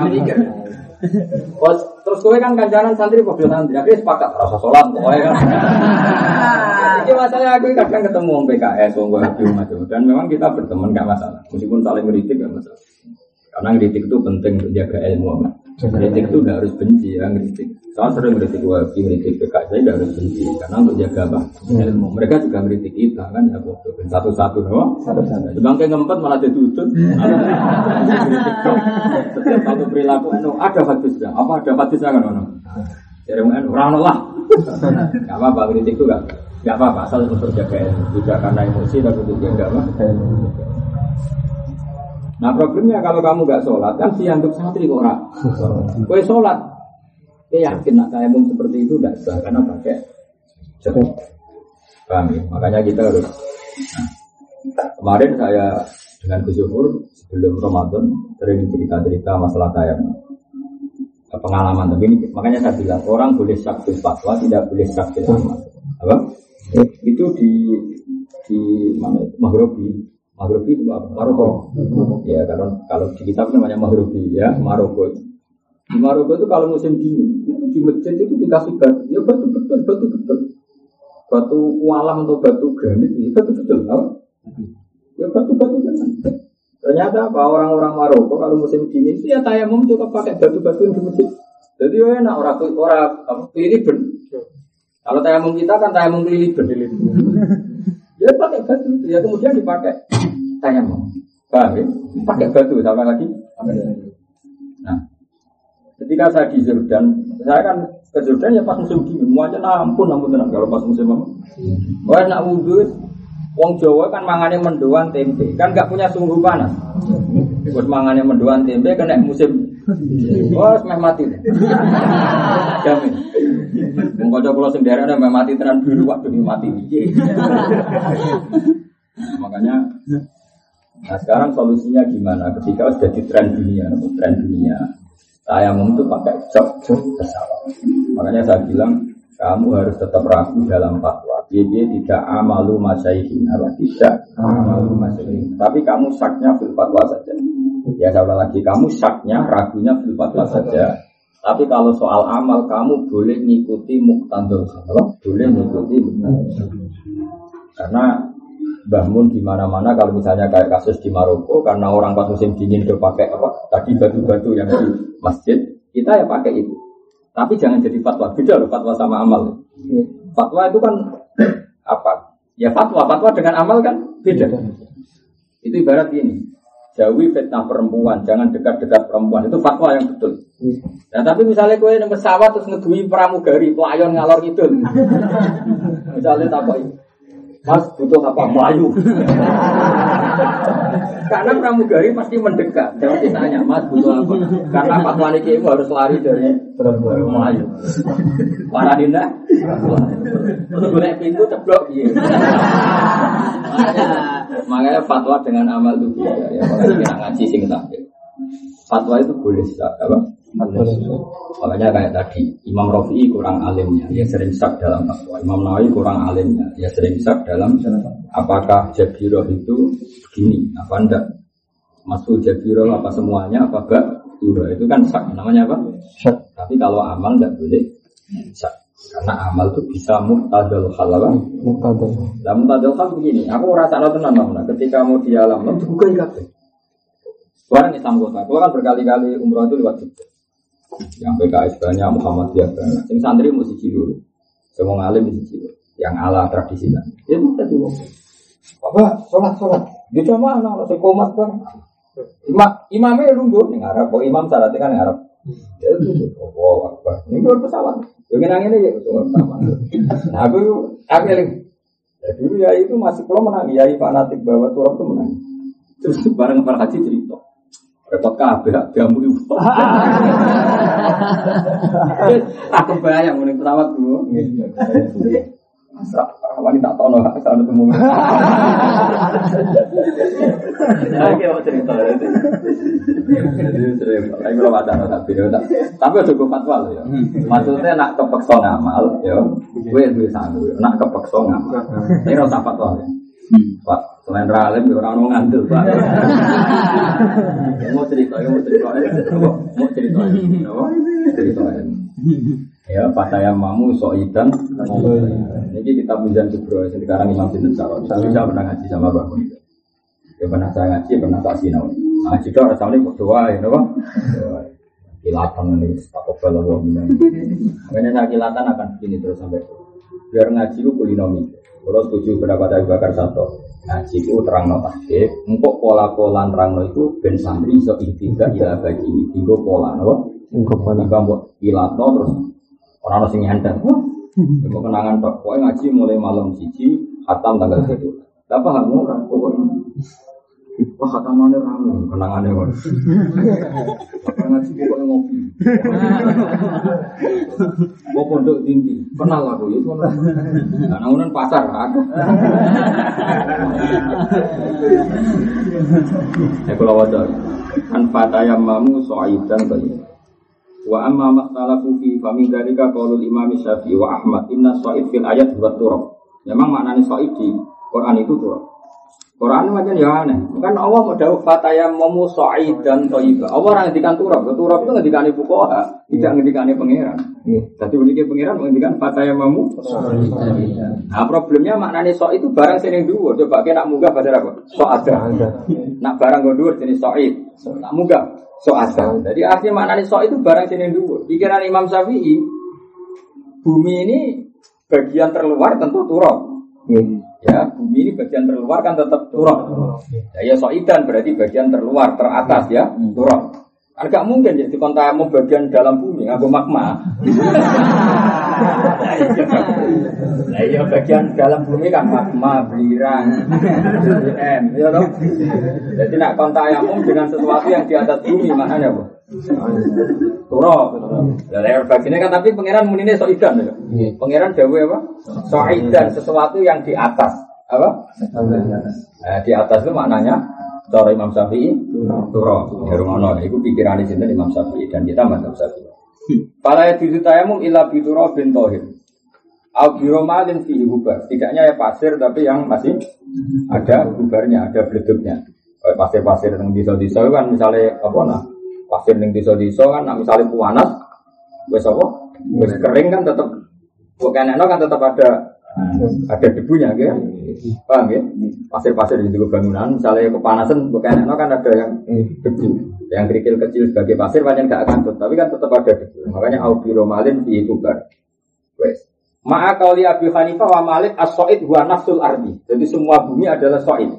Mikir. Bos, terus gue kan kancanan santri kok santri, akhirnya sepakat rasa sholat pokoknya kan. [laughs] Jadi masalahnya aku kadang ketemu orang PKS, gue macam dan memang kita berteman gak masalah, meskipun saling ngeritik gak masalah. Karena ngeritik itu penting untuk jaga ilmu. Kritik itu gak harus benci ya ngeritik. Saya sering ngeritik wahabi, ngeritik PKS, saya gak harus benci. Karena untuk jaga apa? Ilmu. Mereka juga ngeritik kita kan ya Satu-satu no? Satu-satu. Sebangke ngempet malah jadi utut. Setiap satu perilaku itu ada hadisnya. Apa ada hadisnya kan ono? Jadi orang lah. Gak apa-apa ngeritik itu gak. Gak apa-apa, asal untuk jaga ilmu. Tidak karena emosi, tapi untuk jaga apa? Nah problemnya kalau kamu gak sholat kan untuk santri kok ora. Kue sholat, kue yakin nak kayak seperti itu tidak sah karena pakai cukup. Paham ya? Makanya kita harus. Nah, kemarin saya dengan Gus sebelum Ramadan sering cerita-cerita masalah tayang pengalaman tapi ini makanya saya bilang orang boleh sakit fatwa tidak boleh sakit amal apa itu di di mana Mahrobi Mahrubi itu apa? Maroko. Ya, kalau kalau di kitab namanya Mahrubi ya, Maroko. Di Maroko itu kalau musim dingin, di masjid itu dikasih batu, ya batu betul, batu betul. Batu kualam atau batu granit, ya batu betul. Apa? Ya batu-batu. Ternyata apa orang-orang Maroko kalau musim dingin itu ya tayamum juga pakai batu-batu di masjid. Jadi ya enak orang orang ben. Kalau tayamum kita kan tayamum ben. Ya pakai batu, ya kemudian dipakai tayamum. Paham ya? Pakai batu sama lagi. Ketika saya di Jordan, saya kan ke Jordan ya pas musim dingin, semuanya ampun ampun tenang kalau pas musim apa. Wah nak wudhu, Wong Jawa kan mangannya mendoan tempe, kan gak punya sungguh panas. Buat mangannya mendoan tempe kena musim Wah, semeh mati. Jamin. Wong kanca kula sing ada meh mati tenan biru waktu mati. Makanya Nah sekarang solusinya gimana? Ketika sudah di tren dunia, tren dunia, saya itu pakai jok jok pesawat. Makanya saya bilang kamu harus tetap ragu dalam fatwa. Dia tidak amalu masyayihin, apa tidak amalu masyayihin. Tapi kamu saknya fil fatwa saja. Ya saya lagi, kamu saknya, ragunya fil fatwa saja. Tapi kalau soal amal, kamu boleh ngikuti muktandul Boleh ngikuti muktandul Karena bangun di mana-mana kalau misalnya kayak kasus di Maroko karena orang pas musim dingin itu pakai apa tadi batu-batu yang di masjid kita ya pakai itu tapi jangan jadi fatwa beda loh fatwa sama amal fatwa itu kan apa Ya fatwa, fatwa dengan amal kan beda. Itu ibarat ini. Jauhi fitnah perempuan, jangan dekat-dekat perempuan. Itu fatwa yang betul. Nah, tapi misalnya kue yang pesawat terus ngedui pramugari, pelayon ngalor itu. [laughs] misalnya tak Mas butuh apa? Melayu. Karena pramugari pasti mendekat. Jangan ditanya, Mas butuh apa? Karena fatwa ini harus lari dari Melayu. Para dinda, gue pintu ceblok iya. Makanya, makanya fatwa dengan amal itu ya. Makanya kita ngaji sing Fatwa itu boleh apa? Makanya kayak tadi, Imam Rafi'i kurang alimnya, dia sering sak dalam fatwa. Imam Nawawi kurang alimnya, dia sering sak dalam apakah Jabiroh itu begini, apa enggak? Masuk Jabiroh apa semuanya, apa enggak? Itu kan sak, namanya apa? Sak. Tapi kalau amal enggak boleh sak. Karena amal itu bisa muhtadal hal apa? Muhtadal. Nah, muhtadal hal begini, aku rasa lo tenang nah, ketika mau di alam, lo bukan kabeh. Orang Islam kota, aku kan berkali-kali umroh itu lewat Jogja. Yang PKS banyak, Muhammadiyah banyak. Yang santri mesti cilu. Semua ngalim mesti cilu. Yang ala tradisi kan. Ya bisa juga. Apa? Sholat, sholat. Dia cuma anak, saya komat kan. Imam, imamnya nunggu nih Arab. Kok imam syaratnya kan Arab. Ya itu, oh, apa? Ini luar pesawat. Yang nangin aja, pesawat. Nah, aku, aku yang Ya, dulu ya itu masih kalau menang, ya fanatik bahwa turun itu menang. Terus bareng para haji cerita. Repot kabeh jamu ibu. Aku bayang mending pesawat. Masa wanita tak tahu asal ada temu. Oke, mau cerita. Tapi kalau baca tapi tapi udah gue fatwa loh ya. Maksudnya nak kepeksa ngamal, ya, gue duwe sanggup. Nak kepeksa ngamal, ini rasa fatwa ya. Pak, selain ralim, ya orang ngantul, Pak. mau cerita, mau cerita, mau cerita, cerita. Ya, Pak saya mamu soidan. Ini kita pinjam kubro, sekarang Imam Sinten Saron. Saya bisa pernah ngaji sama Bapak. Ya pernah saya ngaji, pernah tak sinau. Ngaji itu rasanya berdoa, ya, Pak. Kilatan ini, tak kobel Allah. Makanya saya kilatan akan begini terus sampai biar ngaji itu kulinomi. Kalau setuju berapa dari bakar satu ngaji itu terang no. Untuk pola-pola terang no itu ben santri iso ikhtiga ila bagi tiga pola no. Untuk pola kamu ilatno terus orang nasi nyantar. Itu kenangan tok. Pokoknya ngaji mulai malam cici, hatam tanggal satu. Dapat kamu orang pokoknya. Wah kata mana rame, kenangannya kan. Bapak ngaji pokoknya ngopi. Mau pondok tinggi, kenal aku ya. Nah, namunan pasar aku. Ya kalau wajar, kan fatayam mamu soaidan tadi. Wa amma makhtalafu fi famin dalika qaulul Imam Syafi'i wa Ahmad inna soid fil ayat buat turab. Memang maknanya soid di Quran itu turab. Quran macam ya aneh. Kan Allah mau dawuh fataya momu dan toiba. Allah orang ngendikan turab. Turab itu ngendikan ibu koha, tidak ngendikan pangeran. Jadi uniknya pangeran ngendikan fataya momu. Nah problemnya maknanya so itu barang sini dua. Coba kita nak munggah pada apa? So ada. Nak barang gue jenis soid. Nak munggah so ada. Jadi artinya maknanya so itu barang sini dua. Pikiran Imam Syafi'i, bumi ini bagian terluar tentu turab. Ya, bumi ini bagian terluar kan tetap turun. Ya, ya soidan berarti bagian terluar, teratas ya, hmm. turun. Agak mungkin jadi kontamu bagian dalam bumi, aku magma. Nah, iya bagian dalam bumi kan magma, belirang, M, ya toh. Jadi nak kontamu dengan sesuatu yang di atas bumi, makanya bu. Turok. Dari bagiannya kan tapi pangeran munine soidan ya. Iya. Pangeran dewe apa? Soidan sesuatu yang di atas. Apa? Nah, di atas itu maknanya cara Imam Syafi'i turok. Ya rumono. Itu pikiran di Imam Syafi'i dan kita mazhab Syafi'i. Para itu tayamu ila bituro bin tohir. Al biromalin fi hubar. Tidaknya ya pasir tapi yang masih ada hubarnya, ada beleduknya. Pasir-pasir yang diso-diso kan misalnya apa nah pasir ning desa-desa kan nak misalnya panas wis apa wis kering kan tetap bukan kan tetap ada ada debunya gitu paham ya pasir-pasir di bangunan misalnya kepanasan bukan enak kan ada yang debu yang kerikil kecil sebagai pasir banyak nggak akan tapi kan tetap ada debu makanya audiro malin di kubar wes Ma'a Abi Hanifah wa Malik as-so'id huwa nafsul ardi. Jadi semua bumi adalah so'id.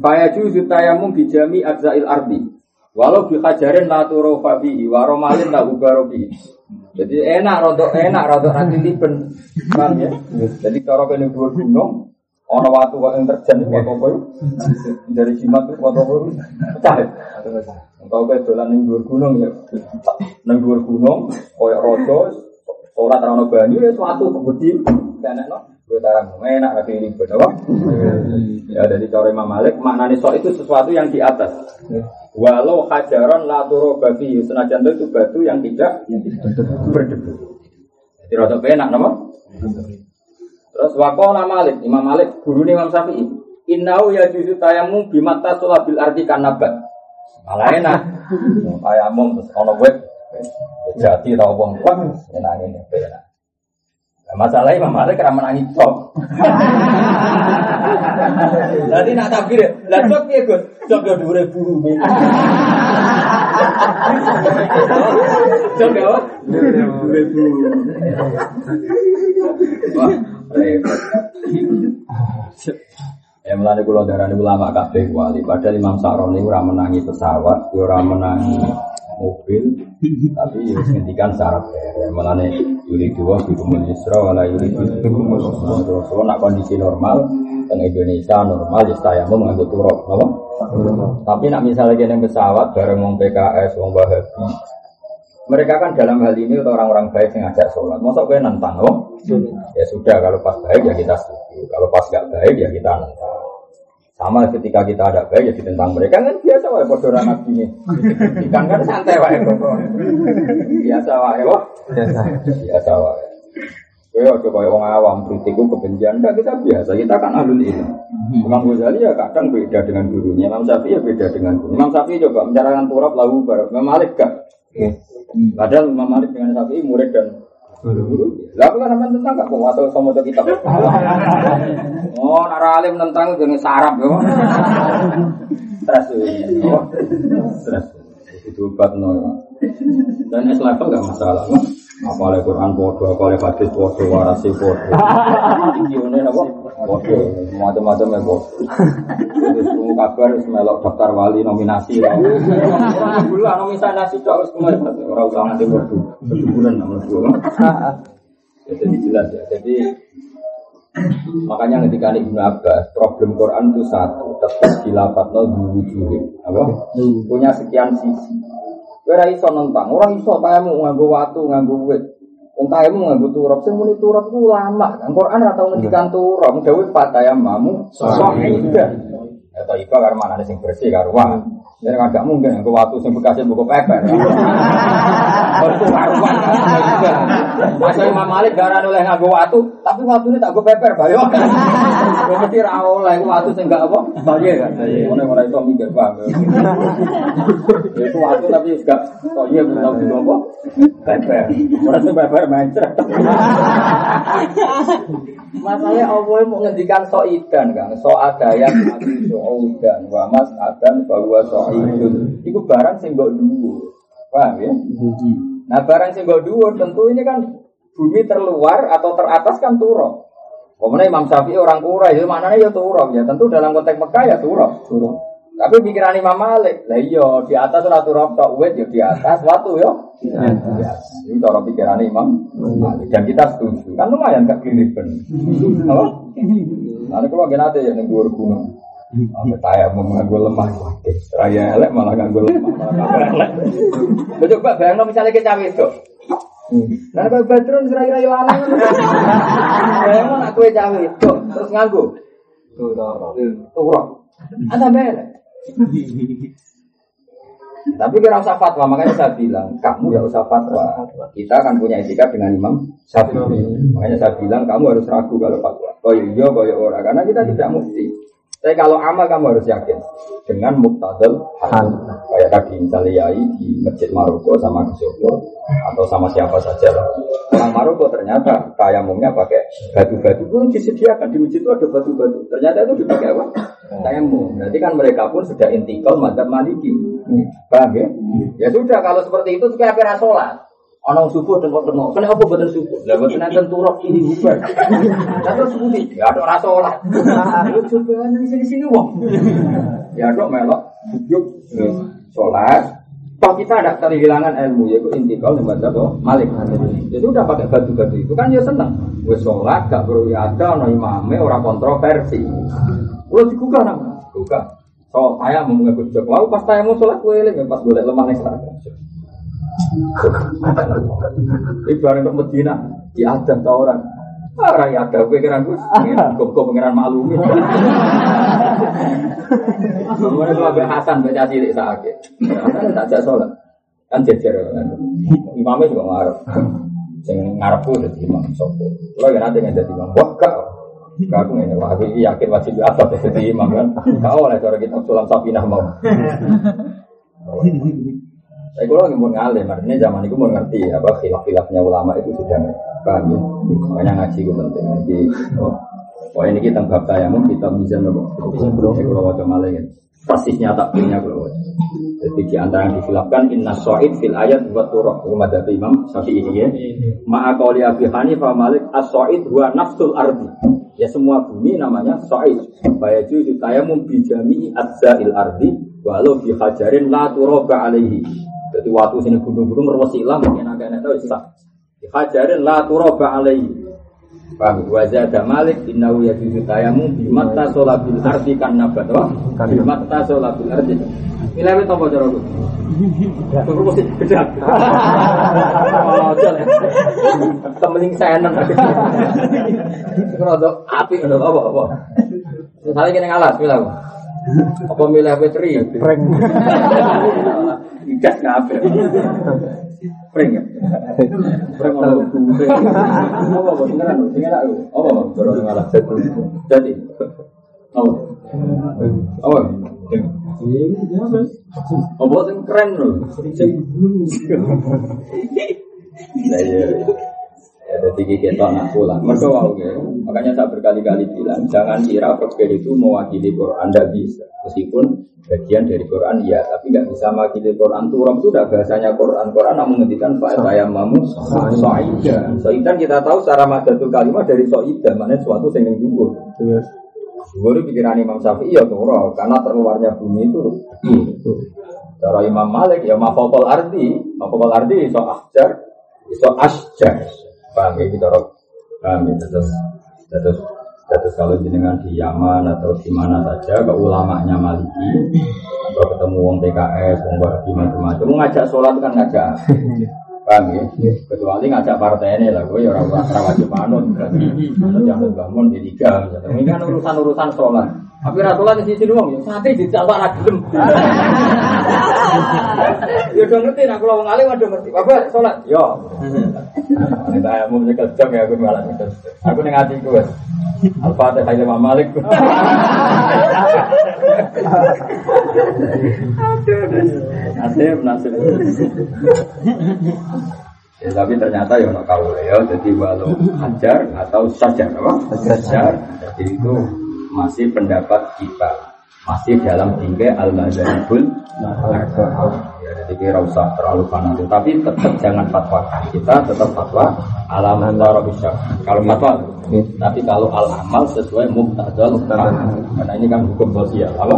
Faya juzu tayamum bijami adzail ardi. Walau bi hajarin la turofa bihi wa romalin la ubaro bihi. Jadi enak rodok enak rodok nanti liben. Paham ya? Jadi kalau kene dhuwur gunung ana watu kok yang terjan kok apa ya? Dari jimat kok apa apa pecah. Engkau kayak dolan ning dhuwur gunung ya. Ning dhuwur gunung koyo raja ora terano banyu ya suatu kebudi enakno. Gue tarang enak tapi ribet apa? Ya dari cara Imam Malik maknanya sok itu sesuatu yang di atas. Walau hajaron la turu babi senajan itu batu yang tidak berdebu. Jadi rada enak nama. Terus wakola Malik, Imam Malik guru Imam Syafi'i. Innau ya juzu tayamu bimata sulabil arti kanabat. Malah enak. [laughs] Tayamum terus ono web. Jadi tau wong kuat enak ini enak. Masalahnya Imam Malik karena menangis cok. [laughs] Jadi nak takbir, lah cok ya gus, cok ya dua ribu rupiah. [laughs] Cok ya, dua ribu. Wah, repot. Ya melani kulo darah ini ulama kabeh wali. Padahal Imam Sa'roni ora menangi pesawat, ora menangi mobil, tapi ya ngendikan syarat ya melani yuri dua bikumul yusra wala yuri bikumul Rasul nak kondisi normal dan Indonesia normal ya saya mau mengambil turok, apa? Tapi nak misalnya kena pesawat bareng wong PKS, wong Wahabi, mereka kan dalam hal ini orang-orang baik yang ngajak sholat. Masa gue nantang, oh? Ya sudah, kalau pas baik ya kita setuju. Kalau pas gak baik ya kita nantang. Sama ketika kita ada baik ya ditentang mereka kan biasa wae padha ora nabi ini. Ikan kan santai wae kok. Biasa wae wah. Biasa wae. Kowe aja kaya wong awam kritik kebencian enggak kita biasa. Kita kan ahlul ilmu. Imam Ghazali ya kadang beda dengan gurunya. Imam Syafi'i ya beda dengan guru. Imam Syafi'i coba mencarahkan turab lahu barak. Imam Malik gak. Padahal Imam Malik dengan Syafi'i murid dan. Lah aku kan sampean tentang gak kok atau sama kitab. Oh, nara alim tentang jenenge sarap yo. Stres. Stres. Itu obat no. Dan es level gak masalah. Apa oleh Quran bodoh, apa oleh hadis bodoh, warasi bodoh. Apa? Bodoh, macam-macam ya bodoh. Terus kamu kabar, harus melok daftar wali nominasi. Gula nominasi cok harus kemarin. Orang usah nanti bodoh. Keduburan nomor dua. Ya, jadi jelas ya. Jadi makanya ketika Ibnu Abbas problem Quran itu satu tetap dilapat no dulu apa punya sekian sisi Ora iso nentang, orang iso tayamu nganggo watu, nganggo wit. Wong tayamu nganggo turap, sing muni turap ku lama. Kan Quran ora tau ngendikan turap, dawuh patayamu sahidah. Ya ta iku karo manane sing bersih karo wah. Jadi kan gak mungkin nganggo watu sing bekasnya buku peper. Itu karuan. Masa Imam Malik garane oleh nganggo watu, tapi watune tak go peper bayo. Gue mesti ra oleh watu sing gak apa? Bayo kan. Ngono ora iso mikir paham. Ya itu watu tapi gak iya belum tahu juga apa? Peper. Ora sing peper mencret. Masalahnya Allah mau ngendikan so idan kan, so ada yang mati so udan, wa mas adan bahwa so idun. Itu barang sing mbok dhuwur. Paham ya? Nah barang sing mbok dhuwur tentu ini kan bumi terluar atau teratas kan turun. Kemudian Imam Syafi'i orang kura itu mana ya turun ya. Tentu dalam konteks Mekah ya turun. Tapi pikiran Imam Malik, lah iya di atas ora turun tok wit ya di atas, watu yo. Ya. Ini cara pikiran Imam Malik dan kita setuju. Kan lumayan gak keliben. Apa? Nanti kalau gak nanti ya ning dhuwur gunung. Sampai saya mau nganggo lemah, waduh, raya elek malah nganggo lemah, malah nganggo elek. Coba misalnya kita itu. Nah, kalau Badrun serai-rai lanang. Bayangno nak kowe cawe itu terus nganggo. Turun. Ada belek. [laughs] Tapi kira usah fatwa, makanya saya bilang, kamu ya usah fatwa. Kita akan punya etika dengan Imam Syafi'i. Makanya saya bilang, kamu harus ragu kalau fatwa. Oh iya, oh iya, orang. Karena kita tidak mesti. Tapi kalau amal kamu harus yakin dengan muktadal hal. Kayak tadi misalnya yai di masjid Maroko sama Kesopo atau sama siapa saja Maroko ternyata tayamumnya pakai batu-batu pun disediakan di masjid itu ada batu-batu. Ternyata itu dipakai apa? Tayamum. Berarti kan mereka pun sudah intikal madzhab Maliki. Paham ya? Ya sudah kalau seperti itu kayak kira sholat. Ana subuh tengok-tengok. Kenapa boten subuh? Lah boten nenten turok ini bubar. [laughs] Lah terus subuh ya ada rasa salat. Lu coba nang sini-sini wong. [laughs] Ya dok melok yuk sholat. Toh kita ada kehilangan ilmu yaitu intikal yang baca Malik. Jadi udah pakai batu-batu itu kan ya seneng. Wes sholat gak perlu ada no imame orang kontroversi. Kalau digugah nang, gugah. So saya mau ngikut Jokowi pas saya mau sholat gue pas gue lemah nih Ibarat ke Medina, di ada tau orang. Orang ya ada pikiran gue, gue gue pengiran malu. Kemudian itu Abu Hasan baca cilik. Hasan tak jak sholat, kan jejer. Imamnya juga ngarep. Sing ngarepku jadi imam. Lo ya nanti jadi imam. Wah kau. Aku ini wah aku yakin wajib atas jadi imam kan. Kau oleh cara kita sulam sapinah mau. Saya kalau lagi mau ngalim, artinya zaman itu mau ngerti apa khilaf-khilafnya ulama itu sudah paham ya. Makanya ngaji itu penting. Jadi, oh, ini kita bab tayamum kita bisa nopo. Saya kalau wajah malah ya. Persisnya takbirnya kalau wajah. Jadi di antara yang dihilafkan inna so'id fil ayat buat turok rumah dari imam ini ya. Ma'akoli abi hanifah malik as so'id huwa nafsul ardi. Ya semua bumi namanya so'id. Bayaju tayamum bijami adza'il ardi walau bihajarin la turoba alaihi. Jadi waktu sini gunung-gunung merwasi ilam mungkin agak enak tahu sah. Hajarin la turoba alaihi. Paham? Wajah ada malik innahu yajuzu tayamu bimatta solabil ardi kan nabat wah bimatta solabil ardi. Milih itu apa cara gue? Tunggu mesti beda. Temening saya nang. Kalau api ada apa apa? Misalnya kena ngalas, milih apa? Milih petri? Prank. Ikas kabeh. Prank ya. Prank kuwe. Apa beneran sing enak yo. Apa ngalah. Jadi. Apa? Apa? Apa sing keren lho. Sing Nah, iya. Ya, jadi kita nak pulang. Mereka wow, ya. Makanya saya berkali-kali bilang, jangan kira fakir itu mewakili Quran, tidak bisa. Meskipun bagian dari Quran ya, tapi nggak bisa mewakili Quran. Turun sudah bahasanya Quran. Quran namun menghentikan Pak saya mamu soidah. Soidah kita tahu secara madatul kalimat dari soidah, mana suatu yang dulu. Dulu pikiran Imam Syafi'i ya turun, karena terluarnya bumi itu. Cara Imam Malik ya mafokol arti, mafokol arti so ahjar, so asjar. Paham ya kita paham ya terus terus terus kalau jenengan di Yaman atau di mana saja ke ulamanya Maliki atau ketemu wong PKS, wong Wahabi macam-macam, ngajak sholat kan ngajak. Paham ya? Kecuali ngajak partai ini lah, gue ya orang orang wajib manut, atau jangan bangun di tiga, ini kan urusan-urusan sholat. Tapi ratulan di sini doang, ya santri di jalan lagi [laughs] Ya udah ngerti, nah kalau wong alim udah ngerti. Bapak sholat, yo. Kita ya mau nyekel jam ya aku malah nyekel. Aku ning ati ku wis. Al-Fatihah Imam Malik. [laughs] Nasib, nasib. Ya, tapi ternyata ya ono kau ya, jadi walau hajar atau sajar apa? Sajar. Jadi itu masih pendapat kita. Masih dalam tingkai al-mazhabul ya jadi kira usah terlalu fanatik. Tapi tetap jangan fatwa kita tetap fatwa alam antara bisa kalau fatwa tapi kalau al amal sesuai muktadal. Karena ini kan hukum sosial. Apa